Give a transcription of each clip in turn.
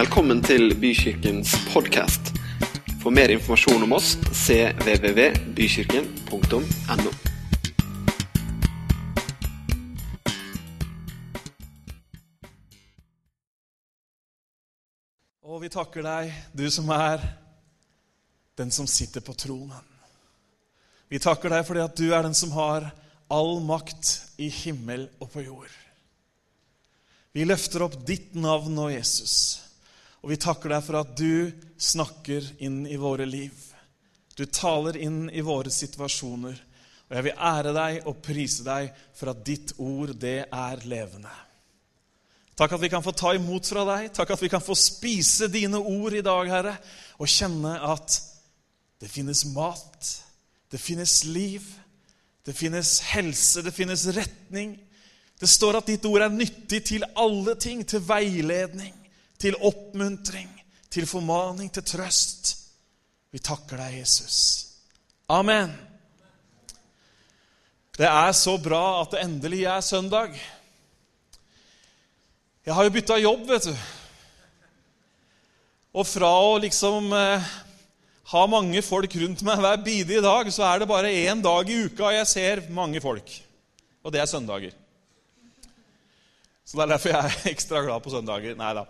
Velkommen til Bykirkens podkast. For mer informasjon om oss cvvvbykirken.no. Og vi takker deg, du som er den som sitter på tronen. Vi takker deg fordi at du er den som har all makt i himmel og på jord. Vi løfter opp ditt navn og Jesus, og vi takker deg for at du snakker inn i våre liv. Du taler inn i våre situasjoner. Og jeg vil ære deg og prise deg for at ditt ord, det er levende. Takk at vi kan få ta imot fra deg. Takk at vi kan få spise dine ord i dag, Herre, og kjenne at det finnes mat, det finnes liv, det finnes helse, det finnes retning. Det står at ditt ord er nyttig til alle ting, til veiledning, til oppmuntring, til formaning, til trøst. Vi takker deg, Jesus. Amen. Det er så bra at det endelig er søndag. Jeg har jo bytta jobb, vet du. Og fra å liksom eh, ha mange folk rundt meg hver bidige dag, så er det bare én dag i uka jeg ser mange folk. Og det er søndager. Så Det er derfor jeg er ekstra glad på søndager. Nei da.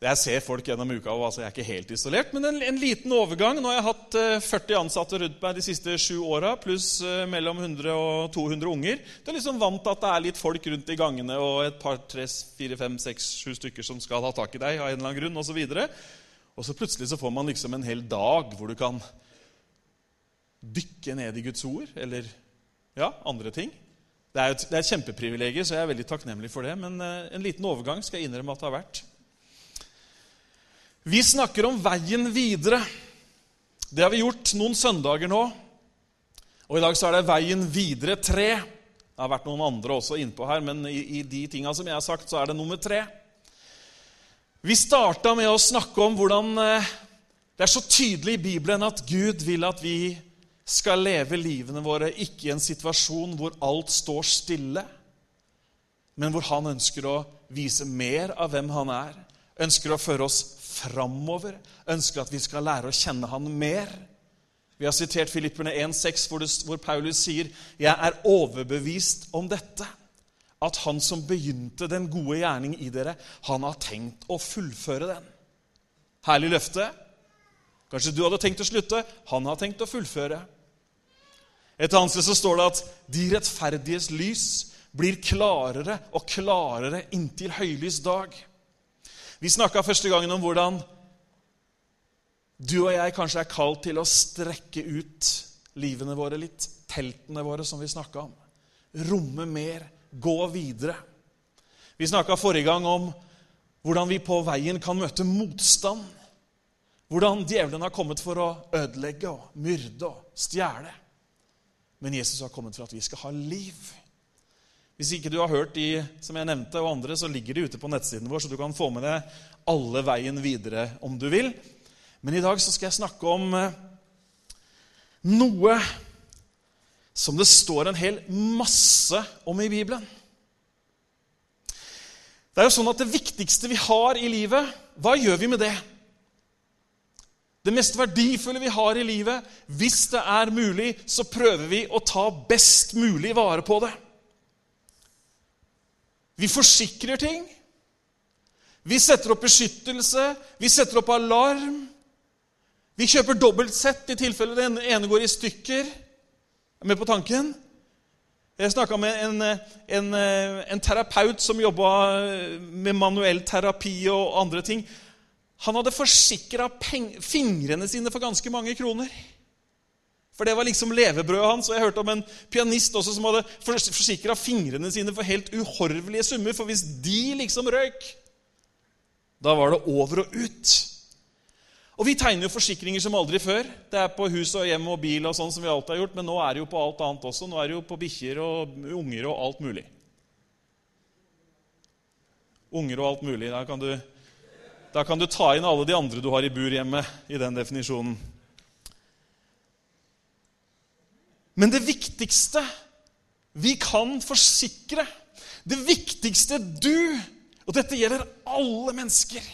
Jeg ser folk gjennom uka, og altså jeg er ikke helt isolert. Men en, en, liten overgang. Nå har jeg hatt 40 eh, ansatte rundt meg de siste sju åra, pluss eh, mellom 100 og 200 unger. Du er liksom vant til at det er litt folk rundt i gangene og et par, tre, fire, fem, seks, sju stykker som skal ha tak i deg av en eller annen grunn, osv. Og, og så plutselig så får man liksom en hel dag hvor du kan dykke ned i Guds ord, eller ja, andre ting. Det er, et, det et kjempeprivilegium, så jeg er veldig takknemlig for det. Men eh, en liten overgang skal jeg innrømme at det har vært. Vi snakker om veien videre. Det har vi gjort noen søndager nå. Og i dag så er det Veien videre tre. Det har vært noen andre også innpå her, men i, i de tinga som jeg har sagt, så er det nummer tre. Vi starta med å snakke om hvordan eh, det er så tydelig i Bibelen at Gud vil at vi skal leve livene våre ikke i en situasjon hvor alt står stille, men hvor han ønsker å vise mer av hvem han er, ønsker å føre oss framover, ønsker at vi skal lære å kjenne han mer. Vi har sitert Filipperne 1,6, hvor, hvor Paulus sier, 'Jeg er overbevist om dette', at han som begynte den gode gjerning i dere, han har tenkt å fullføre den. Herlig løfte. Kanskje du hadde tenkt å slutte. Han har tenkt å fullføre. Et annet sted så står det at de rettferdiges lys blir klarere og klarere inntil høylys dag. Vi snakka første gangen om hvordan du og jeg kanskje er kalt til å strekke ut livene våre litt. Teltene våre, som vi snakka om. Romme mer. Gå videre. Vi snakka forrige gang om hvordan vi på veien kan møte motstand. Hvordan djevelen har kommet for å ødelegge og myrde og stjele. Men Jesus har kommet for at vi skal ha liv. Hvis ikke du har hørt de som jeg nevnte, og andre, så ligger de ute på nettsiden vår, så du kan få med deg alle veien videre om du vil. Men i dag så skal jeg snakke om eh, noe som det står en hel masse om i Bibelen. Det er jo sånn at Det viktigste vi har i livet, hva gjør vi med det? Det mest verdifulle vi har i livet, hvis det er mulig, så prøver vi å ta best mulig vare på det. Vi forsikrer ting. Vi setter opp beskyttelse. Vi setter opp alarm. Vi kjøper dobbelt sett i tilfelle den ene går i stykker. Er med på tanken? Jeg snakka med en, en, en, terapeut som jobba med manuell terapi og andre ting. Han hadde forsikra fingrene sine for ganske mange kroner. For det var liksom levebrødet hans. Og jeg hørte om en pianist også som hadde forsikra fingrene sine for helt uhorvelige summer. For hvis de liksom røyk, da var det over og ut. Og vi tegner jo forsikringer som aldri før. Det er på hus og hjem og bil og sånn som vi alltid har gjort, men nå er det jo på alt annet også. Nå er det jo på bikkjer og unger og alt mulig. Unger og alt mulig. Da kan du da kan du ta inn alle de andre du har i bur hjemme, i den definisjonen. Men det viktigste vi kan forsikre, det viktigste du Og dette gjelder alle mennesker.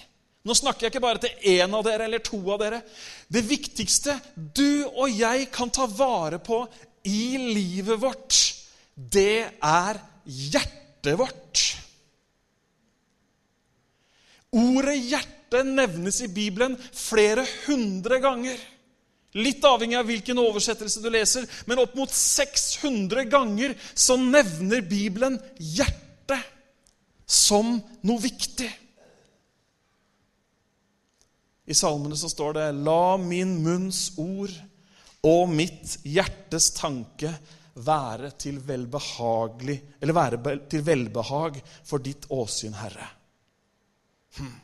Nå snakker jeg ikke bare til én av dere eller to av dere. Det viktigste du og jeg kan ta vare på i livet vårt, det er hjertet vårt. Ordet hjerte nevnes i Bibelen flere hundre ganger. Litt avhengig av hvilken oversettelse du leser, men opp mot 600 ganger så nevner Bibelen hjertet som noe viktig. I salmene så står det 'La min munns ord og mitt hjertes tanke være til være til velbehag for ditt åsyn, Herre. Hmm.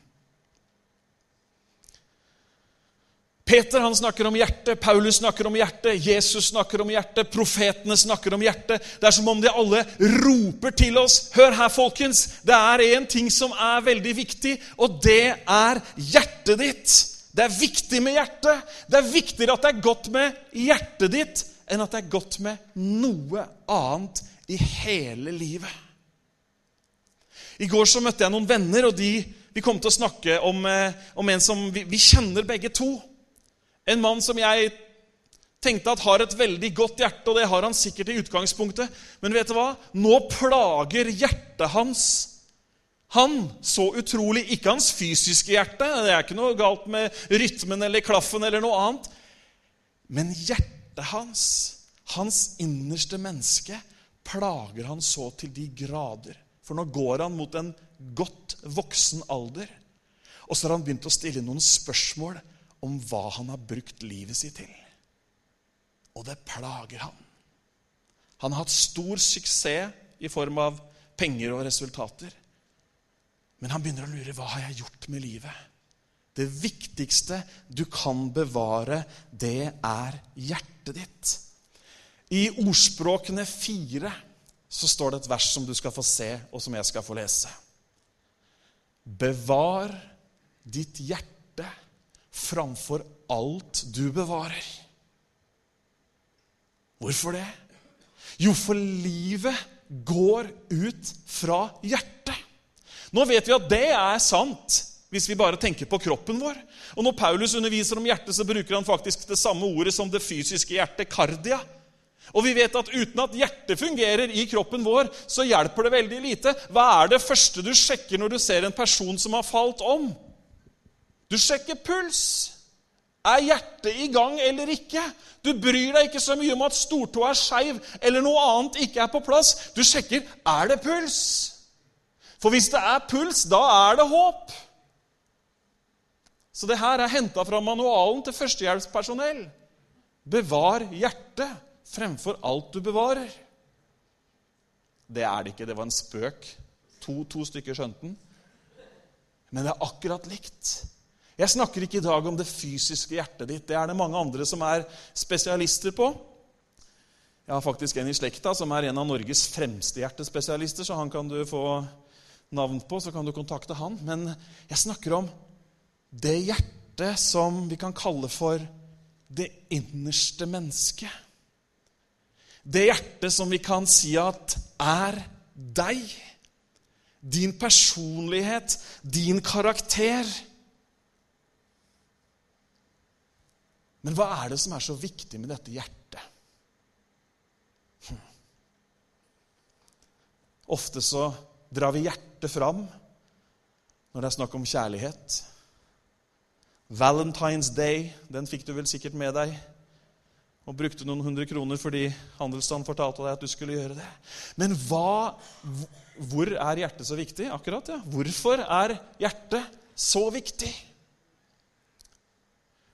Peter han snakker om hjertet, Paulus snakker om hjertet, Jesus snakker om hjertet, profetene snakker om hjertet. Det er som om de alle roper til oss. Hør her, folkens. Det er én ting som er veldig viktig, og det er hjertet ditt. Det er viktig med hjertet. Det er viktigere at det er godt med hjertet ditt enn at det er godt med noe annet i hele livet. I går så møtte jeg noen venner, og de, vi kom til å snakke om, eh, om en som vi, vi kjenner begge to. En mann som jeg tenkte at har et veldig godt hjerte, og det har han sikkert i utgangspunktet. Men vet du hva? Nå plager hjertet hans han så utrolig Ikke hans fysiske hjerte, det er ikke noe galt med rytmen eller klaffen eller noe annet. Men hjertet hans, hans innerste menneske, plager han så til de grader. For nå går han mot en godt voksen alder. Og så har han begynt å stille noen spørsmål om hva han har brukt livet sitt til. Og det plager han. Han har hatt stor suksess i form av penger og resultater. Men han begynner å lure hva har jeg gjort med livet. Det viktigste du kan bevare, det er hjertet ditt. I Ordspråkene fire så står det et vers som du skal få se, og som jeg skal få lese. Bevar ditt hjerte framfor alt du bevarer. Hvorfor det? Jo, for livet går ut fra hjertet. Nå vet vi at det er sant hvis vi bare tenker på kroppen vår. Og Når Paulus underviser om hjertet, så bruker han faktisk det samme ordet som det fysiske hjertet, kardia. Og vi vet at uten at hjertet fungerer i kroppen vår, så hjelper det veldig lite. Hva er det første du sjekker når du ser en person som har falt om? Du sjekker puls. Er hjertet i gang eller ikke? Du bryr deg ikke så mye om at stortåa er skeiv eller noe annet ikke er på plass. Du sjekker er det puls. For hvis det er puls, da er det håp. Så det her er henta fra manualen til førstehjelpspersonell. Bevar hjertet fremfor alt du bevarer. Det er det ikke. Det var en spøk. To, to stykker skjønte den. Men det er akkurat likt. Jeg snakker ikke i dag om det fysiske hjertet ditt. Det er det mange andre som er spesialister på. Jeg har faktisk en i slekta som er en av Norges fremste hjertespesialister, så han kan du få navn på, så kan du kontakte han. Men jeg snakker om det hjertet som vi kan kalle for det innerste mennesket. Det hjertet som vi kan si at er deg. Din personlighet, din karakter. Men hva er det som er så viktig med dette hjertet? Hm. Ofte så drar vi hjertet fram når det er snakk om kjærlighet. Valentine's Day, den fikk du vel sikkert med deg. Og brukte noen hundre kroner fordi handelsstanden fortalte deg at du skulle gjøre det. Men hva, hvor er hjertet så viktig? Akkurat, ja. Hvorfor er hjertet så viktig?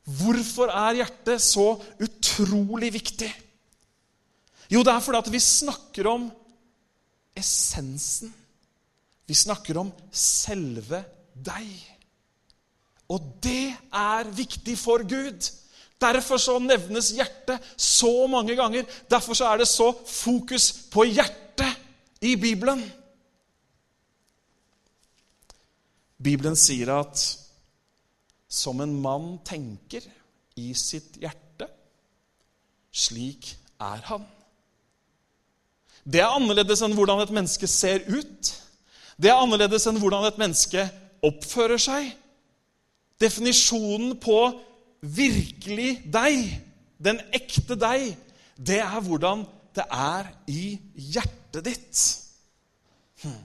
Hvorfor er hjertet så utrolig viktig? Jo, det er fordi at vi snakker om essensen. Vi snakker om selve deg. Og det er viktig for Gud. Derfor så nevnes hjertet så mange ganger. Derfor så er det så fokus på hjertet i Bibelen. Bibelen sier at som en mann tenker i sitt hjerte, slik er han. Det er annerledes enn hvordan et menneske ser ut. Det er annerledes enn hvordan et menneske oppfører seg. Definisjonen på virkelig deg, den ekte deg, det er hvordan det er i hjertet ditt. Hm.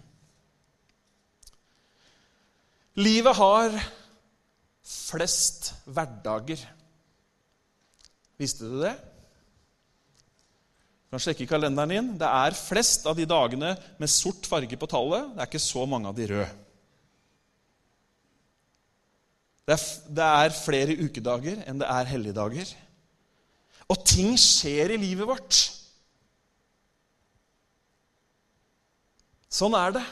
Livet har flest hverdager. Visste du det? Du kan sjekke kalenderen din. Det er flest av de dagene med sort farge på tallet. Det er ikke så mange av de røde. Det er, det er flere ukedager enn det er helligdager. Og ting skjer i livet vårt. Sånn er det.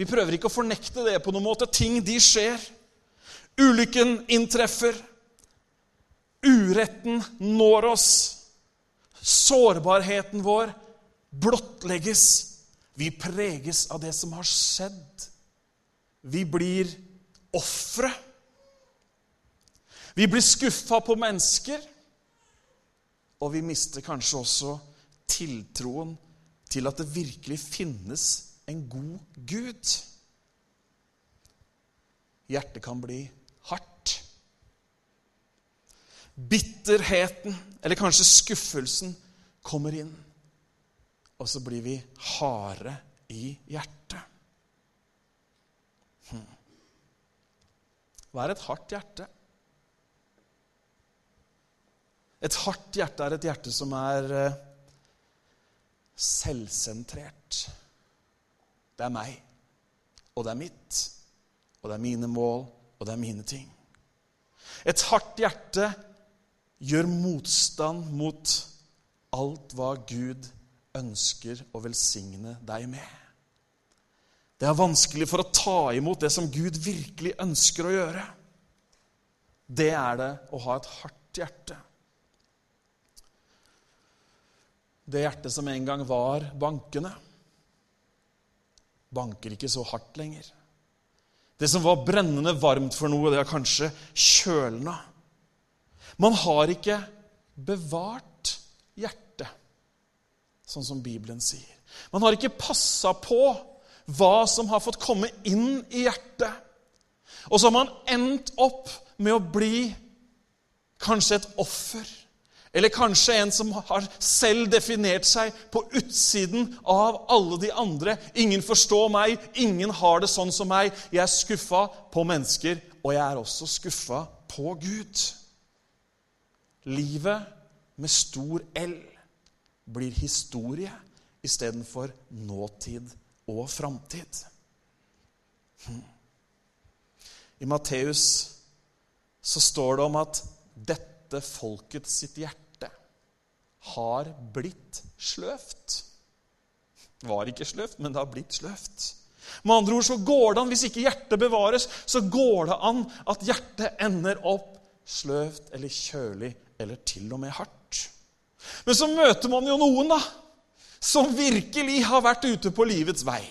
Vi prøver ikke å fornekte det på noen måte. Ting, de skjer. Ulykken inntreffer. Uretten når oss. Sårbarheten vår blottlegges. Vi preges av det som har skjedd. Vi blir ofre. Vi blir skuffa på mennesker. Og vi mister kanskje også tiltroen til at det virkelig finnes en god Gud. Hjertet kan bli hardt. Bitterheten, eller kanskje skuffelsen, kommer inn. Og så blir vi harde i hjertet. Hm. Hva er et hardt hjerte? Et hardt hjerte er et hjerte som er eh, selvsentrert. Det er meg, og det er mitt, og det er mine mål, og det er mine ting. Et hardt hjerte gjør motstand mot alt hva Gud ønsker å velsigne deg med. Det er vanskelig for å ta imot det som Gud virkelig ønsker å gjøre. Det er det å ha et hardt hjerte. Det hjertet som en gang var bankende, banker ikke så hardt lenger. Det som var brennende varmt for noe, det har kanskje kjølna. Man har ikke bevart hjertet, sånn som Bibelen sier. Man har ikke passa på hva som har fått komme inn i hjertet. Og så har man endt opp med å bli kanskje et offer eller kanskje en som har selv definert seg på utsiden av alle de andre. Ingen forstår meg, ingen har det sånn som meg. Jeg er skuffa på mennesker, og jeg er også skuffa på Gud. Livet med stor L blir historie istedenfor nåtid og framtid. Hm. I Matteus så står det om at dette folket sitt hjerte har blitt sløvt. Var ikke sløvt, men det har blitt sløvt. Med andre ord så går det an, Hvis ikke hjertet bevares, så går det an at hjertet ender opp sløvt eller kjølig eller til og med hardt. Men så møter man jo noen da, som virkelig har vært ute på livets vei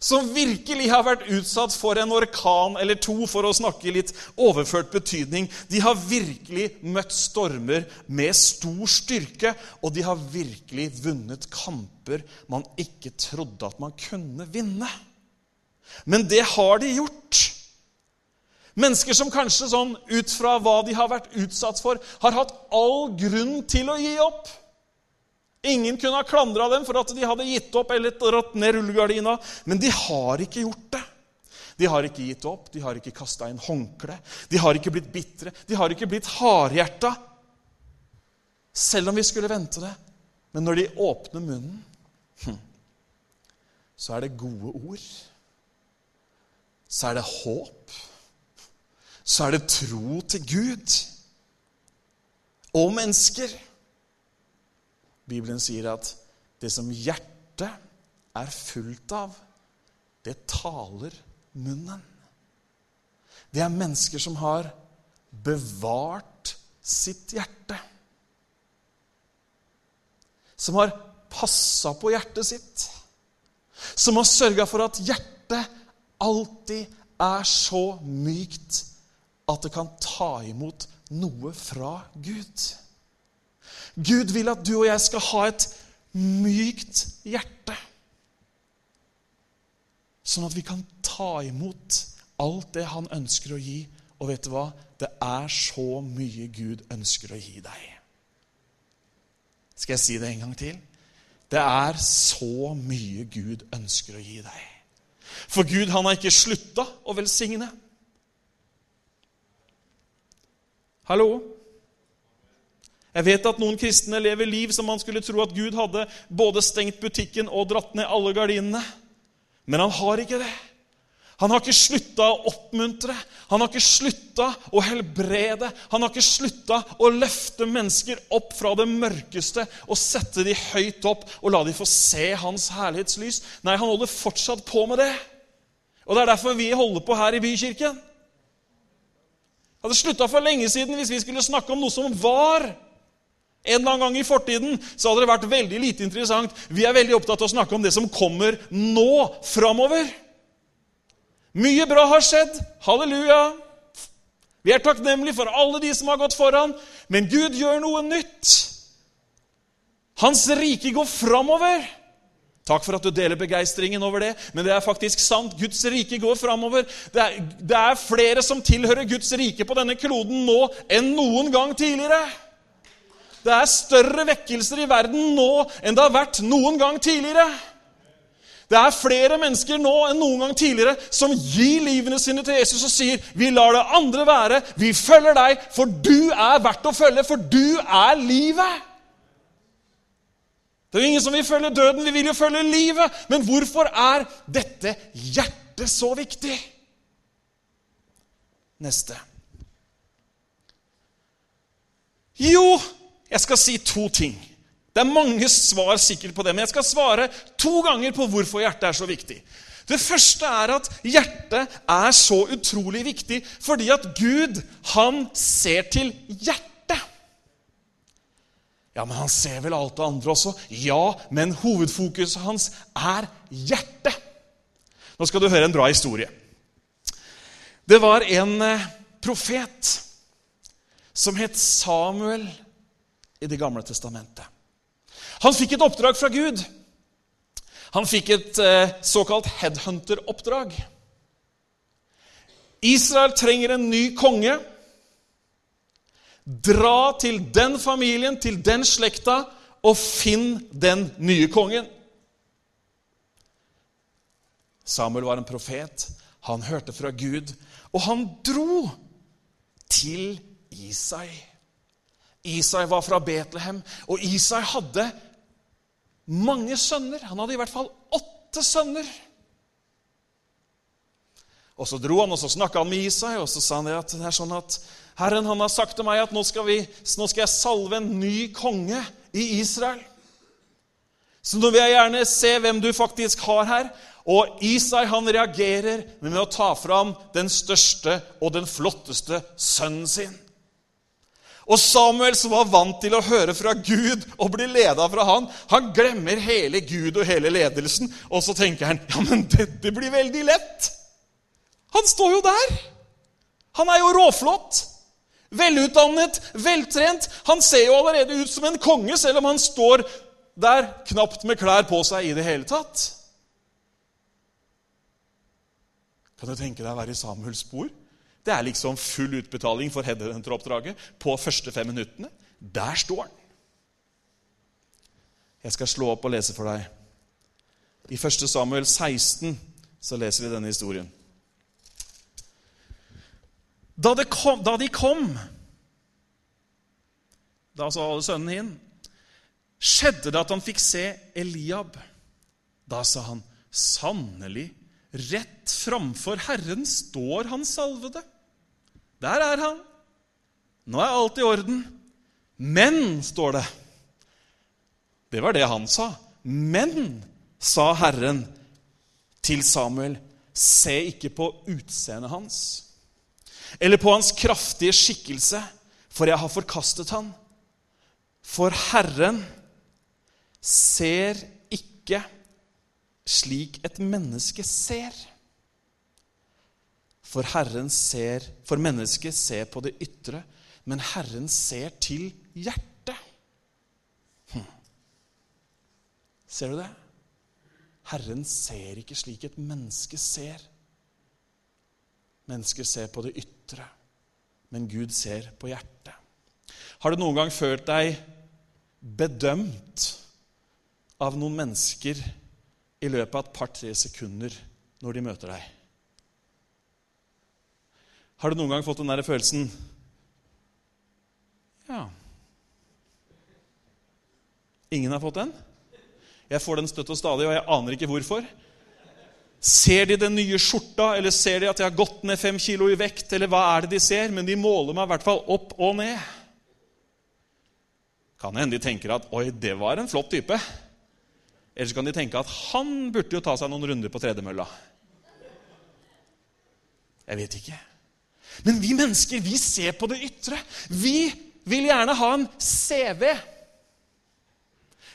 som virkelig har vært utsatt for en orkan eller to, for å snakke litt overført betydning. De har virkelig møtt stormer med stor styrke, og de har virkelig vunnet kamper man ikke trodde at man kunne vinne. Men det har de gjort. Mennesker som kanskje sånn, ut fra hva de har vært utsatt for, har hatt all grunn til å gi opp. Ingen kunne ha klandra dem for at de hadde gitt opp eller dratt ned rullegardina, men de har ikke gjort det. De har ikke gitt opp, de har ikke kasta inn håndkle, de har ikke blitt bitre, de har ikke blitt hardhjerta. Selv om vi skulle vente det. Men når de åpner munnen, hm, så er det gode ord. Så er det håp. Så er det tro til Gud og mennesker. Bibelen sier at det som hjertet er fullt av, det taler munnen. Det er mennesker som har bevart sitt hjerte. Som har passa på hjertet sitt. Som har sørga for at hjertet alltid er så mykt at det kan ta imot noe fra Gud. Gud vil at du og jeg skal ha et mykt hjerte. Sånn at vi kan ta imot alt det han ønsker å gi Og vet du hva? Det er så mye Gud ønsker å gi deg. Skal jeg si det en gang til? Det er så mye Gud ønsker å gi deg. For Gud han har ikke slutta å velsigne. Hallo? Jeg vet at noen kristne lever liv som man skulle tro at Gud hadde både stengt butikken og dratt ned alle gardinene. Men han har ikke det. Han har ikke slutta å oppmuntre, han har ikke slutta å helbrede. Han har ikke slutta å løfte mennesker opp fra det mørkeste og sette dem høyt opp og la dem få se hans herlighetslys. Nei, han holder fortsatt på med det. Og Det er derfor vi holder på her i Bykirken. Det hadde slutta for lenge siden hvis vi skulle snakke om noe som var. En eller annen gang i fortiden så hadde det vært veldig lite interessant. Vi er veldig opptatt av å snakke om det som kommer nå, framover. Mye bra har skjedd. Halleluja. Vi er takknemlige for alle de som har gått foran, men Gud gjør noe nytt. Hans rike går framover. Takk for at du deler begeistringen over det, men det er faktisk sant. Guds rike går framover. Det det er flere som tilhører Guds rike på denne kloden nå enn noen gang tidligere. Det er større vekkelser i verden nå enn det har vært noen gang tidligere. Det er flere mennesker nå enn noen gang tidligere som gir livene sine til Jesus og sier, 'Vi lar det andre være. Vi følger deg, for du er verdt å følge, for du er livet.' Det er jo ingen som vil følge døden, vi vil jo følge livet. Men hvorfor er dette hjertet så viktig? Neste. Jo, jeg skal si to ting. Det er mange svar sikkert på det, men jeg skal svare to ganger på hvorfor hjertet er så viktig. Det første er at hjertet er så utrolig viktig fordi at Gud, han ser til hjertet. Ja, men han ser vel alt det andre også? Ja, men hovedfokuset hans er hjertet. Nå skal du høre en bra historie. Det var en eh, profet som het Samuel i Det gamle testamentet. Han fikk et oppdrag fra Gud. Han fikk et eh, såkalt headhunter-oppdrag. Israel trenger en ny konge. Dra til den familien, til den slekta, og finn den nye kongen. Samuel var en profet. Han hørte fra Gud, og han dro til Isai. Isai var fra Betlehem, og Isai hadde mange sønner. Han hadde i hvert fall åtte sønner. Og Så dro han og så snakka han med Isai, og så sa han at det er sånn at Herren han har sagt til meg at nå skal, vi, nå skal jeg salve en ny konge i Israel. Så nå vil jeg gjerne se hvem du faktisk har her. Og Isai han reagerer med å ta fram den største og den flotteste sønnen sin. Og Samuel, som var vant til å høre fra Gud og bli leda fra han, han glemmer hele Gud og hele ledelsen, og så tenker han ja, men dette blir veldig lett. Han står jo der. Han er jo råflott. Velutdannet, veltrent. Han ser jo allerede ut som en konge, selv om han står der knapt med klær på seg i det hele tatt. Kan du tenke deg å være i Samuels spor? Det er liksom full utbetaling for headhunteroppdraget på første fem minuttene. Der står han. Jeg skal slå opp og lese for deg. I 1. Samuel 16 så leser vi denne historien. Da, kom, da de kom, da sa alle sønnene inn, skjedde det at han fikk se Eliab. Da sa han, sannelig, rett framfor Herren står han salvede. Der er han. Nå er alt i orden. Men, står det. Det var det han sa. Men, sa Herren til Samuel, se ikke på utseendet hans eller på hans kraftige skikkelse, for jeg har forkastet han. For Herren ser ikke slik et menneske ser. For Herren ser, for mennesket ser på det ytre, men Herren ser til hjertet. Hm. Ser du det? Herren ser ikke slik et menneske ser. Mennesker ser på det ytre. men Gud ser på hjertet. Har du noen gang følt deg bedømt av noen mennesker i løpet av et par-tre sekunder når de møter deg? Har du noen gang fått den der følelsen Ja Ingen har fått den? Jeg får den støtt og stadig, og jeg aner ikke hvorfor. Ser de den nye skjorta, eller ser de at jeg har gått ned fem kilo i vekt? eller hva er det de ser? Men de måler meg i hvert fall opp og ned. Kan hende de tenker at 'oi, det var en flott type'. Eller så kan de tenke at 'han burde jo ta seg noen runder på tredemølla'. Jeg vet ikke. Men vi mennesker vi ser på det ytre. Vi vil gjerne ha en CV.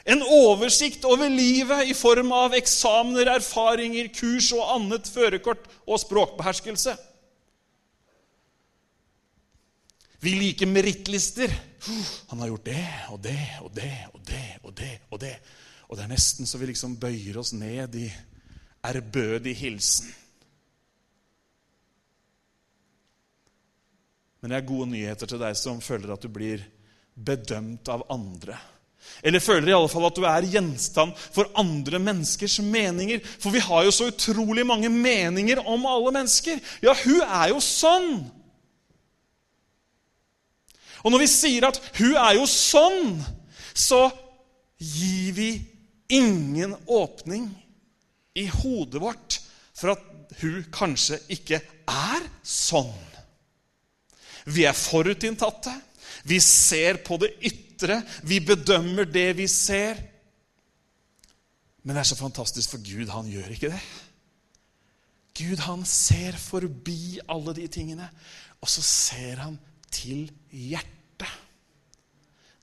En oversikt over livet i form av eksamener, erfaringer, kurs og annet førerkort og språkbeherskelse. Vi liker merittlister. Han har gjort det og det og det og det og det. Og det. Og det er nesten så vi liksom bøyer oss ned i ærbødig hilsen. Men det er gode nyheter til deg som føler at du blir bedømt av andre. Eller føler i alle fall at du er gjenstand for andre menneskers meninger. For vi har jo så utrolig mange meninger om alle mennesker. Ja, hun er jo sånn! Og når vi sier at 'hun er jo sånn', så gir vi ingen åpning i hodet vårt for at hun kanskje ikke er sånn. Vi er forutinntatte. Vi ser på det ytre. Vi bedømmer det vi ser. Men det er så fantastisk, for Gud, han gjør ikke det. Gud, han ser forbi alle de tingene, og så ser han til hjertet.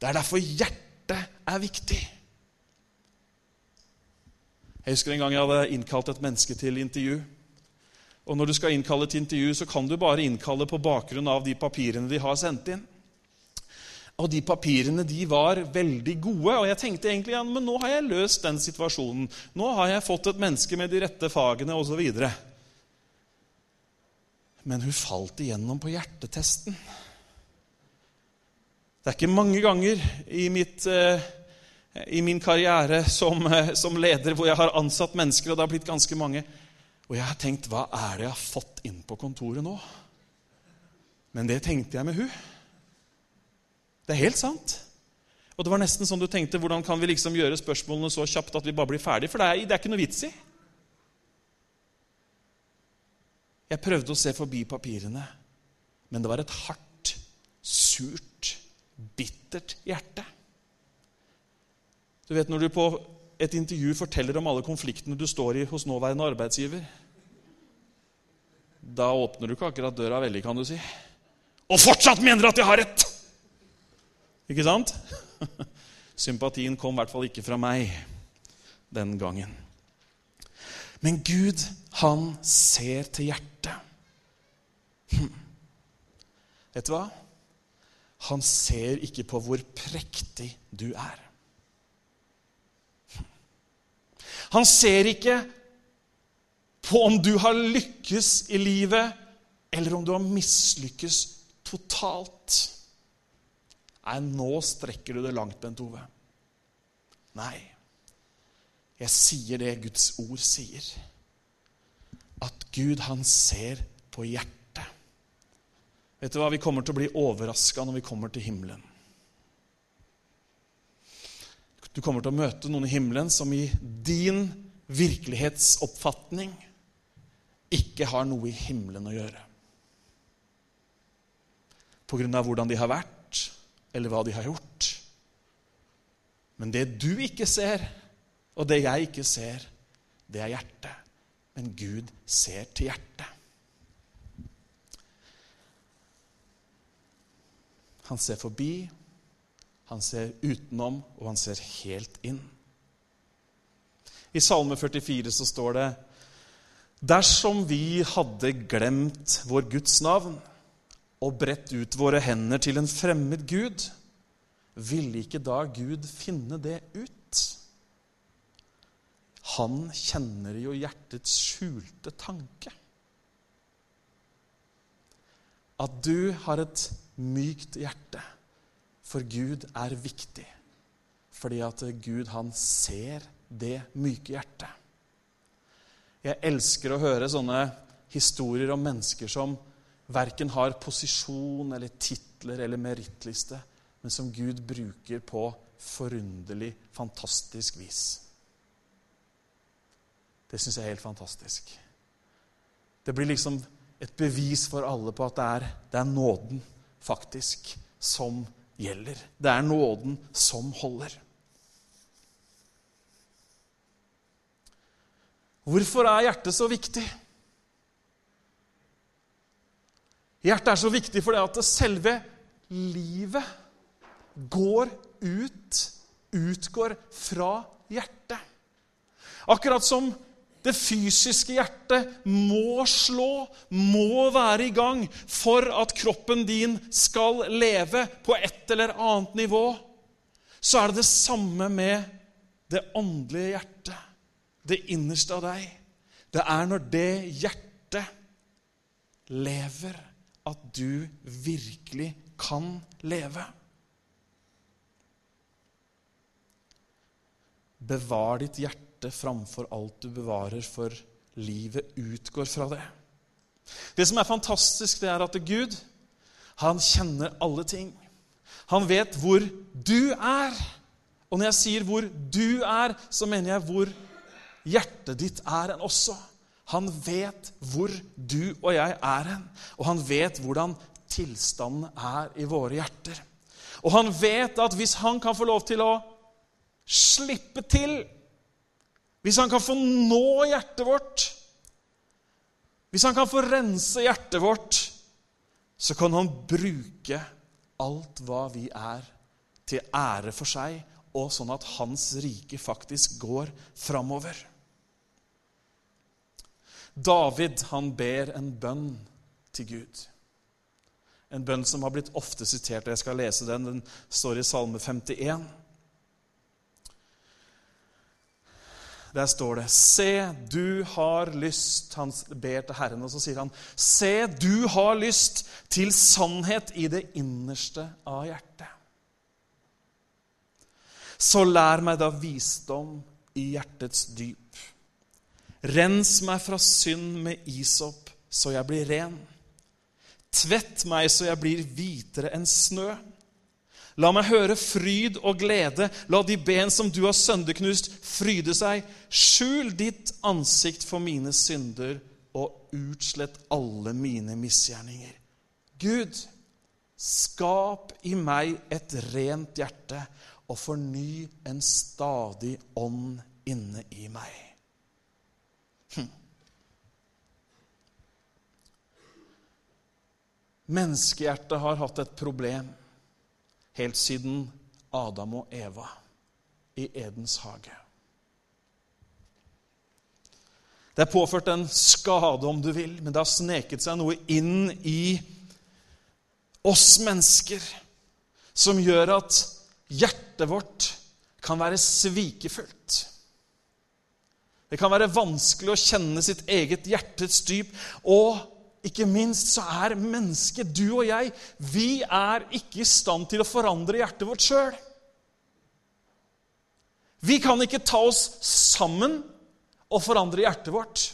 Det er derfor hjertet er viktig. Jeg husker en gang jeg hadde innkalt et menneske til intervju. Og Når du skal innkalle til intervju, så kan du bare innkalle på bakgrunn av de papirene de har sendt inn. Og de papirene de var veldig gode. Og jeg tenkte egentlig ja, men nå har jeg løst den situasjonen. Nå har jeg fått et menneske med de rette fagene osv. Men hun falt igjennom på hjertetesten. Det er ikke mange ganger i, mitt, eh, i min karriere som, eh, som, leder hvor jeg har ansatt mennesker, og det har blitt ganske mange, og jeg har tenkt hva er det jeg har fått inn på kontoret nå? Men det tenkte jeg med hun. Det er helt sant. Og det var nesten sånn du tenkte hvordan kan vi liksom gjøre spørsmålene så kjapt at vi bare blir ferdig? For det er, det er ikke noe vits i. Jeg prøvde å se forbi papirene, men det var et hardt, surt bittert hjerte. Du vet Når du på et intervju forteller om alle konfliktene du står i hos nåværende arbeidsgiver Da åpner du ikke akkurat døra veldig, kan du si. Og fortsatt mener at jeg har rett! Ikke sant? Sympatien kom i hvert fall ikke fra meg den gangen. Men Gud, han ser til hjertet. Hm. Vet du hva? Han ser ikke på hvor prektig du er. Han ser ikke på om du har lykkes i livet, eller om du har mislykkes totalt. Nei, nå strekker du det langt, Bent Ove. Nei. Jeg sier det Guds ord sier. At Gud, han ser på hjertet. Vet du hva? Vi kommer til å bli overraska når vi kommer til himmelen. Du kommer til å møte noen i himmelen som i din virkelighetsoppfatning ikke har noe i himmelen å gjøre. På grunn av hvordan de har vært, eller hva de har gjort. Men det du ikke ser, og det jeg ikke ser, det er hjertet. Men Gud ser til hjertet. Han ser forbi, han ser utenom, og han ser helt inn. I Salme 44 så står det Dersom vi hadde glemt vår Guds navn og bredt ut våre hender til en fremmed gud, ville ikke da Gud finne det ut? Han kjenner jo hjertets skjulte tanke. at du har et mykt hjerte. For Gud er viktig. Fordi at Gud, han ser det myke hjertet. Jeg elsker å høre sånne historier om mennesker som verken har posisjon eller titler eller merittliste, men som Gud bruker på forunderlig, fantastisk vis. Det syns jeg er helt fantastisk. Det blir liksom et bevis for alle på at det er, det er nåden faktisk som gjelder. Det er nåden som holder. Hvorfor er hjertet så viktig? Hjertet er så viktig fordi at selve livet går ut, utgår fra hjertet. Akkurat som det fysiske hjertet må slå, må være i gang for at kroppen din skal leve på et eller annet nivå, så er det det samme med det åndelige hjertet, det innerste av deg. Det er når det hjertet lever, at du virkelig kan leve. Bevar ditt hjerte framfor alt du bevarer, for livet utgår fra det. Det som er fantastisk, det er at Gud, han kjenner alle ting. Han vet hvor du er. Og når jeg sier 'hvor du er', så mener jeg hvor hjertet ditt er en også. Han vet hvor du og jeg er hen, og han vet hvordan tilstanden er i våre hjerter. Og han vet at hvis han kan få lov til å slippe til. Hvis han kan få nå hjertet vårt, hvis han kan få rense hjertet vårt, så kan han bruke alt hva vi er, til ære for seg, og sånn at hans rike faktisk går framover. David han ber en bønn til Gud. En bønn som har blitt ofte sitert. og Jeg skal lese den. Den står i Salme 51. Der står det Se, du har lyst Han ber til Herren, og så sier han Se, du har lyst til sannhet i det innerste av hjertet. Så lær meg da visdom i hjertets dyp. Rens meg fra synd med isop, så jeg blir ren. Tvett meg så jeg blir hvitere enn snø. La meg høre fryd og glede. La de ben som du har sønderknust, fryde seg. Skjul ditt ansikt for mine synder og utslett alle mine misgjerninger. Gud, skap i meg et rent hjerte og forny en stadig ånd inne i meg. Hm. Menneskehjertet har hatt et problem helt siden Adam og Eva i Edens hage. Det er påført en skade, om du vil, men det har sneket seg noe inn i oss mennesker som gjør at hjertet vårt kan være svikefullt. Det kan være vanskelig å kjenne sitt eget hjertets dyp. Og ikke minst så er mennesket, du og jeg, vi er ikke i stand til å forandre hjertet vårt sjøl. Vi kan ikke ta oss sammen og forandre hjertet vårt.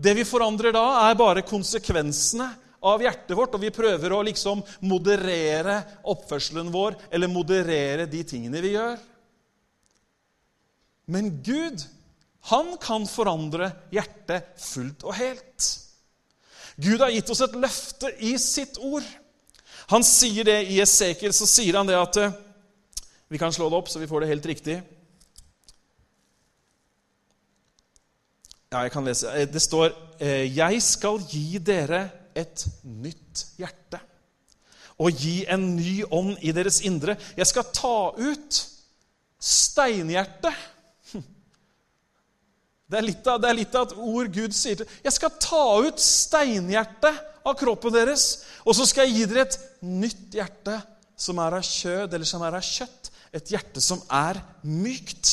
Det vi forandrer da, er bare konsekvensene av hjertet vårt, og vi prøver å liksom moderere oppførselen vår eller moderere de tingene vi gjør. Men Gud, han kan forandre hjertet fullt og helt. Gud har gitt oss et løfte i sitt ord. Han sier det i Esekiel, så sier han det at eh, Vi kan slå det opp, så vi får det helt riktig. Ja, jeg kan lese. Eh, det står eh, Jeg skal gi dere et nytt hjerte og gi en ny ånd i deres indre. Jeg skal ta ut steinhjertet det er, litt av, det er litt av et ord Gud sier til Jeg skal ta ut steinhjertet av kroppen deres, og så skal jeg gi dere et nytt hjerte som er av kjød, eller som er av kjøtt. Et hjerte som er mykt.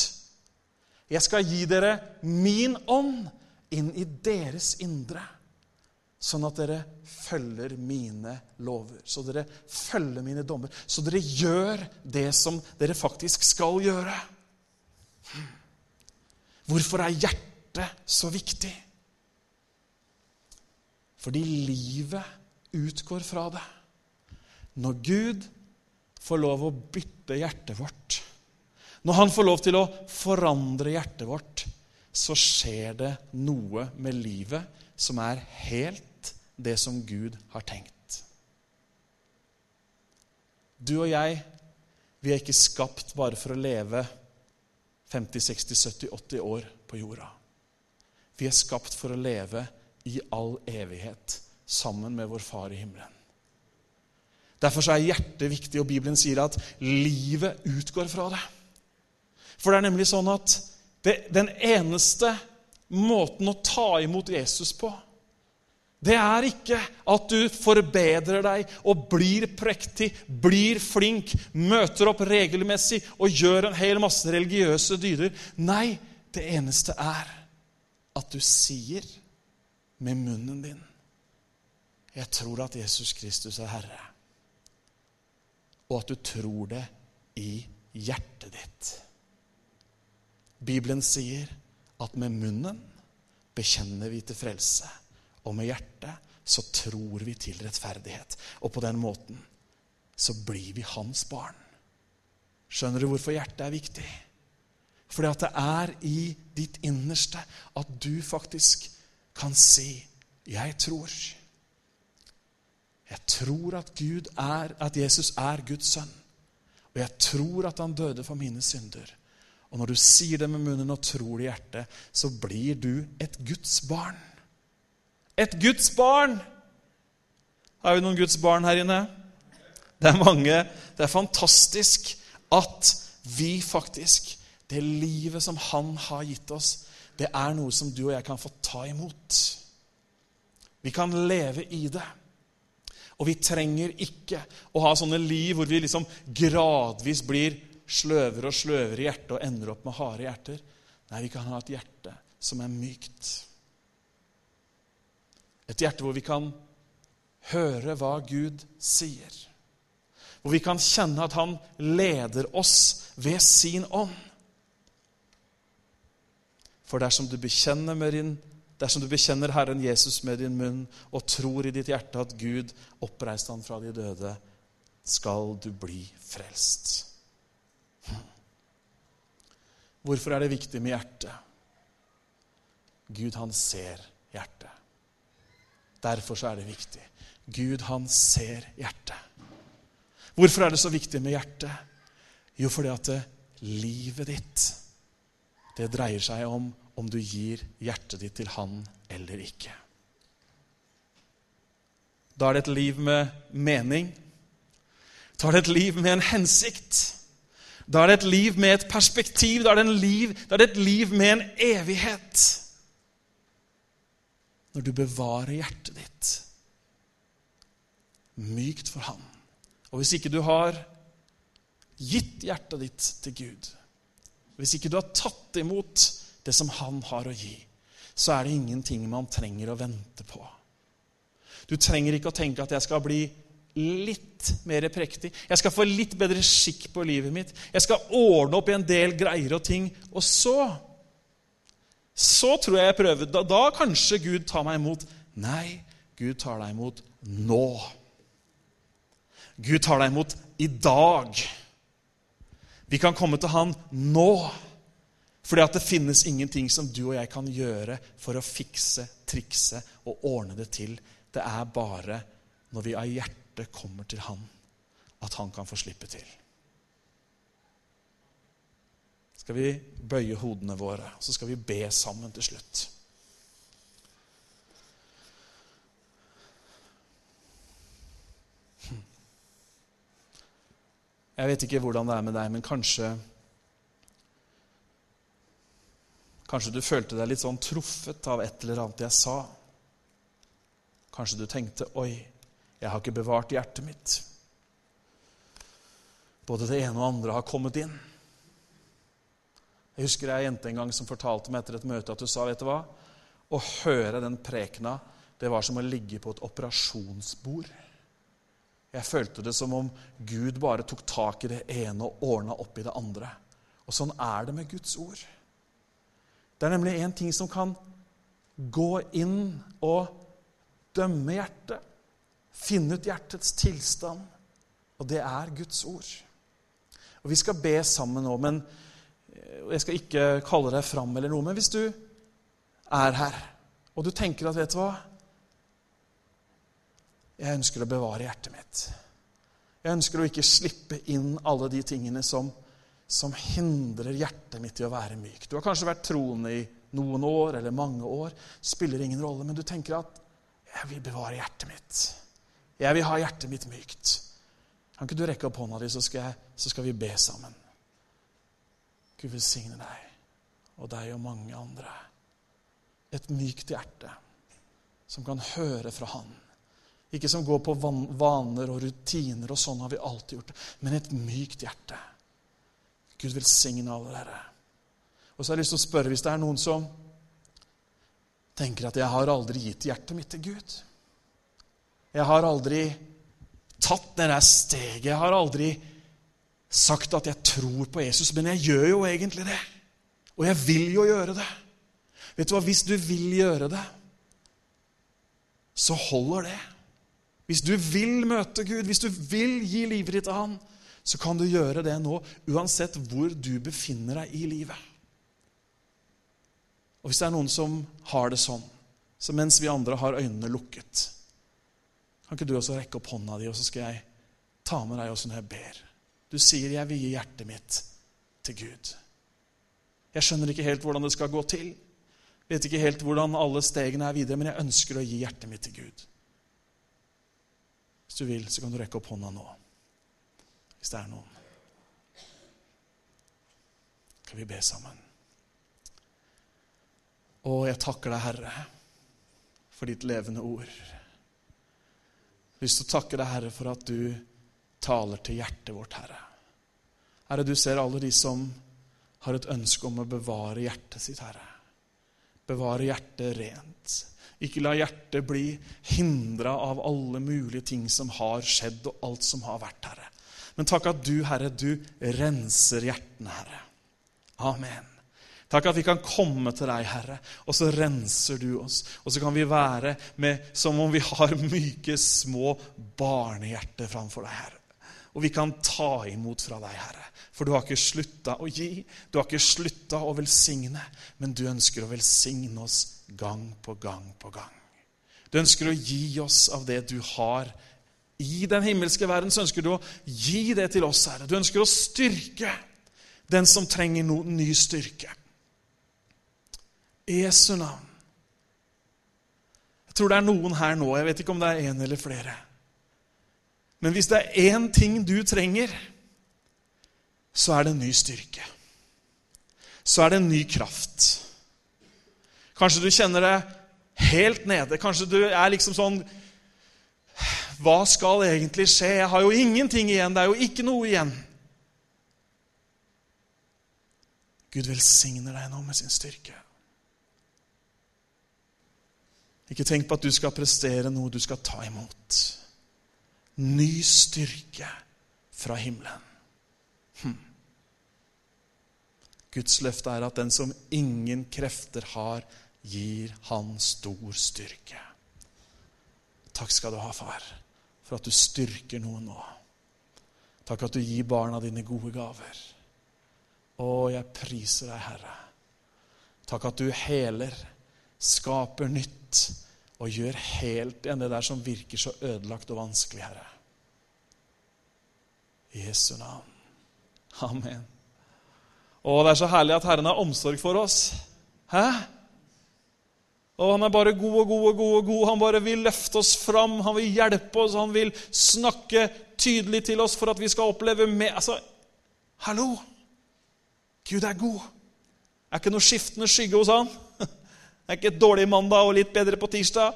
Jeg skal gi dere min ånd inn i deres indre. sånn at dere følger mine lover, så dere følger mine dommer, så dere gjør det som dere faktisk skal gjøre. Hvorfor er hjertet så viktig? Fordi livet utgår fra det. Når Gud får lov å bytte hjertet vårt, når Han får lov til å forandre hjertet vårt, så skjer det noe med livet som er helt det som Gud har tenkt. Du og jeg, vi er ikke skapt bare for å leve 50, 60, 70, 80 år på jorda. Vi er skapt for å leve i all evighet sammen med vår Far i himmelen. Derfor er hjertet viktig, og Bibelen sier at livet utgår fra det. For det er nemlig sånn at det, den eneste måten å ta imot Jesus på, det er ikke at du forbedrer deg og blir prektig, blir flink, møter opp regelmessig og gjør en hel masse religiøse dyder. Nei, det eneste er at du sier med munnen din 'Jeg tror at Jesus Kristus er Herre', og at du tror det i hjertet ditt. Bibelen sier at med munnen bekjenner vi til frelse, og med hjertet så tror vi til rettferdighet. Og på den måten så blir vi hans barn. Skjønner du hvorfor hjertet er viktig? Fordi at det er i ditt innerste at du faktisk kan si 'Jeg tror'. Jeg tror at, Gud er, at Jesus er Guds sønn. Og jeg tror at han døde for mine synder. Og når du sier det med munnen og tror det i hjertet, så blir du et Guds barn. Et Guds barn! Har vi noen Guds barn her inne? Det er mange. Det er fantastisk at vi faktisk Det livet som Han har gitt oss, det er noe som du og jeg kan få ta imot. Vi kan leve i det. Og vi trenger ikke å ha sånne liv hvor vi liksom gradvis blir sløvere og sløvere i hjertet og ender opp med harde hjerter. Nei, vi kan ha et hjerte som er mykt. Et hjerte hvor vi kan høre hva Gud sier. Hvor vi kan kjenne at Han leder oss ved sin ånd. For dersom du bekjenner, din, dersom du bekjenner Herren Jesus med din munn og tror i ditt hjerte at Gud oppreiste han fra de døde, skal du bli frelst. Hvorfor er det viktig med hjertet? Gud, han ser hjertet. Derfor så er det viktig. Gud, han ser hjertet. Hvorfor er det så viktig med hjertet? Jo, fordi at det, livet ditt det dreier seg om om du gir hjertet ditt til Han eller ikke. Da er det et liv med mening. Da er det et liv med en hensikt. Da er det et liv med et perspektiv. Da er det, liv, da er det et liv med en evighet. Når du bevarer hjertet ditt mykt for Han. Og hvis ikke du har gitt hjertet ditt til Gud, hvis ikke du har tatt imot det som Han har å gi, så er det ingenting man trenger å vente på. Du trenger ikke å tenke at jeg skal bli litt mer prektig. Jeg skal få litt bedre skikk på livet mitt. Jeg skal ordne opp i en del greier og ting. Og så Så tror jeg jeg prøver. Da, da kanskje Gud tar meg imot. Nei, Gud tar deg imot nå. Gud tar deg imot i dag. Vi kan komme til Han nå. Fordi at det finnes ingenting som du og jeg kan gjøre for å fikse, trikse og ordne det til. Det er bare når vi av hjertet kommer til Han, at Han kan få slippe til. Skal vi bøye hodene våre, så skal vi be sammen til slutt. Jeg vet ikke hvordan det er med deg, men kanskje Kanskje du følte deg litt sånn truffet av et eller annet jeg sa. Kanskje du tenkte 'oi, jeg har ikke bevart hjertet mitt'. Både det ene og andre har kommet inn. Jeg husker ei jente en gang som fortalte meg etter et møte at hun sa vet du hva? Å høre den prekena det var som å ligge på et operasjonsbord. Jeg følte det som om Gud bare tok tak i det ene og ordna opp i det andre. Og sånn er det med Guds ord. Det er nemlig én ting som kan gå inn og dømme hjertet, finne ut hjertets tilstand, og det er Guds ord. Og Vi skal be sammen nå, men jeg skal ikke kalle deg fram eller noe. Men hvis du er her, og du tenker at vet du hva Jeg ønsker å bevare hjertet mitt. Jeg ønsker å ikke slippe inn alle de tingene som som hindrer hjertet mitt i å være myk. Du har kanskje vært troende i noen år eller mange år. Spiller ingen rolle, men du tenker at 'jeg vil bevare hjertet mitt'. 'Jeg vil ha hjertet mitt mykt'. Kan ikke du rekke opp hånda di, så skal, jeg, så skal vi be sammen? Gud velsigne deg og deg og mange andre. Et mykt hjerte som kan høre fra Han. Ikke som går på vaner og rutiner, og sånn har vi alltid gjort det, men et mykt hjerte Gud velsigne alle dere. Og så har jeg lyst til å spørre hvis det er noen som tenker at 'jeg har aldri gitt hjertet mitt til Gud'. Jeg har aldri tatt det der steget. Jeg har aldri sagt at jeg tror på Jesus, men jeg gjør jo egentlig det. Og jeg vil jo gjøre det. Vet du hva, Hvis du vil gjøre det, så holder det. Hvis du vil møte Gud, hvis du vil gi livet ditt til Han, så kan du gjøre det nå uansett hvor du befinner deg i livet. Og Hvis det er noen som har det sånn, så mens vi andre har øynene lukket Kan ikke du også rekke opp hånda di, og så skal jeg ta med deg også når jeg ber? Du sier 'jeg vil gi hjertet mitt til Gud'. Jeg skjønner ikke helt hvordan det skal gå til. Vet ikke helt hvordan alle stegene er videre, men jeg ønsker å gi hjertet mitt til Gud. Hvis du vil, så kan du rekke opp hånda nå hvis det er noen. Skal vi be sammen? Å, jeg takker deg, Herre, for ditt levende ord. Jeg har lyst til å takke deg, Herre, for at du taler til hjertet vårt, Herre. Herre, du ser alle de som har et ønske om å bevare hjertet sitt, Herre. Bevare hjertet rent. Ikke la hjertet bli hindra av alle mulige ting som har skjedd, og alt som har vært, Herre. Men takk at du, Herre, du renser hjertene, Herre. Amen. Takk at vi kan komme til deg, Herre, og så renser du oss. Og så kan vi være med som om vi har myke, små barnehjerter framfor deg, Herre. Og vi kan ta imot fra deg, Herre. For du har ikke slutta å gi, du har ikke slutta å velsigne, men du ønsker å velsigne oss gang på gang på gang. Du ønsker å gi oss av det du har i den himmelske verden så ønsker du å gi det til oss, Herre. Du ønsker å styrke den som trenger noen ny styrke. Jesu navn. Jeg tror det er noen her nå, jeg vet ikke om det er én eller flere. Men hvis det er én ting du trenger, så er det en ny styrke. Så er det en ny kraft. Kanskje du kjenner det helt nede. Kanskje du er liksom sånn hva skal egentlig skje? Jeg har jo ingenting igjen. Det er jo ikke noe igjen. Gud velsigner deg nå med sin styrke. Ikke tenk på at du skal prestere noe du skal ta imot. Ny styrke fra himmelen. Hm. Guds løfte er at den som ingen krefter har, gir han stor styrke. Takk skal du ha, far for at du styrker noen nå. Takk at du gir barna dine gode gaver. Å, jeg priser deg, Herre. Takk at du heler, skaper nytt og gjør helt igjen det der som virker så ødelagt og vanskelig, Herre. I Jesu navn. Amen. Å, det er så herlig at Herren har omsorg for oss. Hæ? Og Han er bare god og god og god. og god. Han bare vil løfte oss fram, han vil hjelpe oss, han vil snakke tydelig til oss for at vi skal oppleve mer Altså, hallo! Gud er god. Er ikke noe skiftende skygge hos han. Det er ikke et dårlig mandag og litt bedre på tirsdag.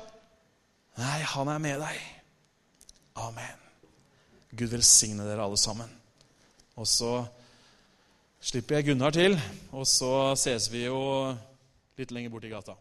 Nei, han er med deg. Amen. Gud velsigne dere alle sammen. Og så slipper jeg Gunnar til, og så ses vi jo litt lenger borti gata.